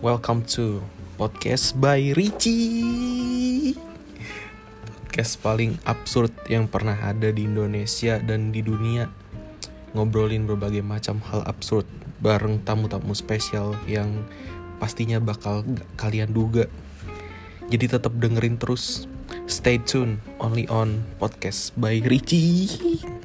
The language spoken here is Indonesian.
Welcome to podcast by Richie. Podcast paling absurd yang pernah ada di Indonesia dan di dunia. Ngobrolin berbagai macam hal absurd bareng tamu-tamu spesial yang pastinya bakal kalian duga. Jadi tetap dengerin terus. Stay tune only on podcast by Richie.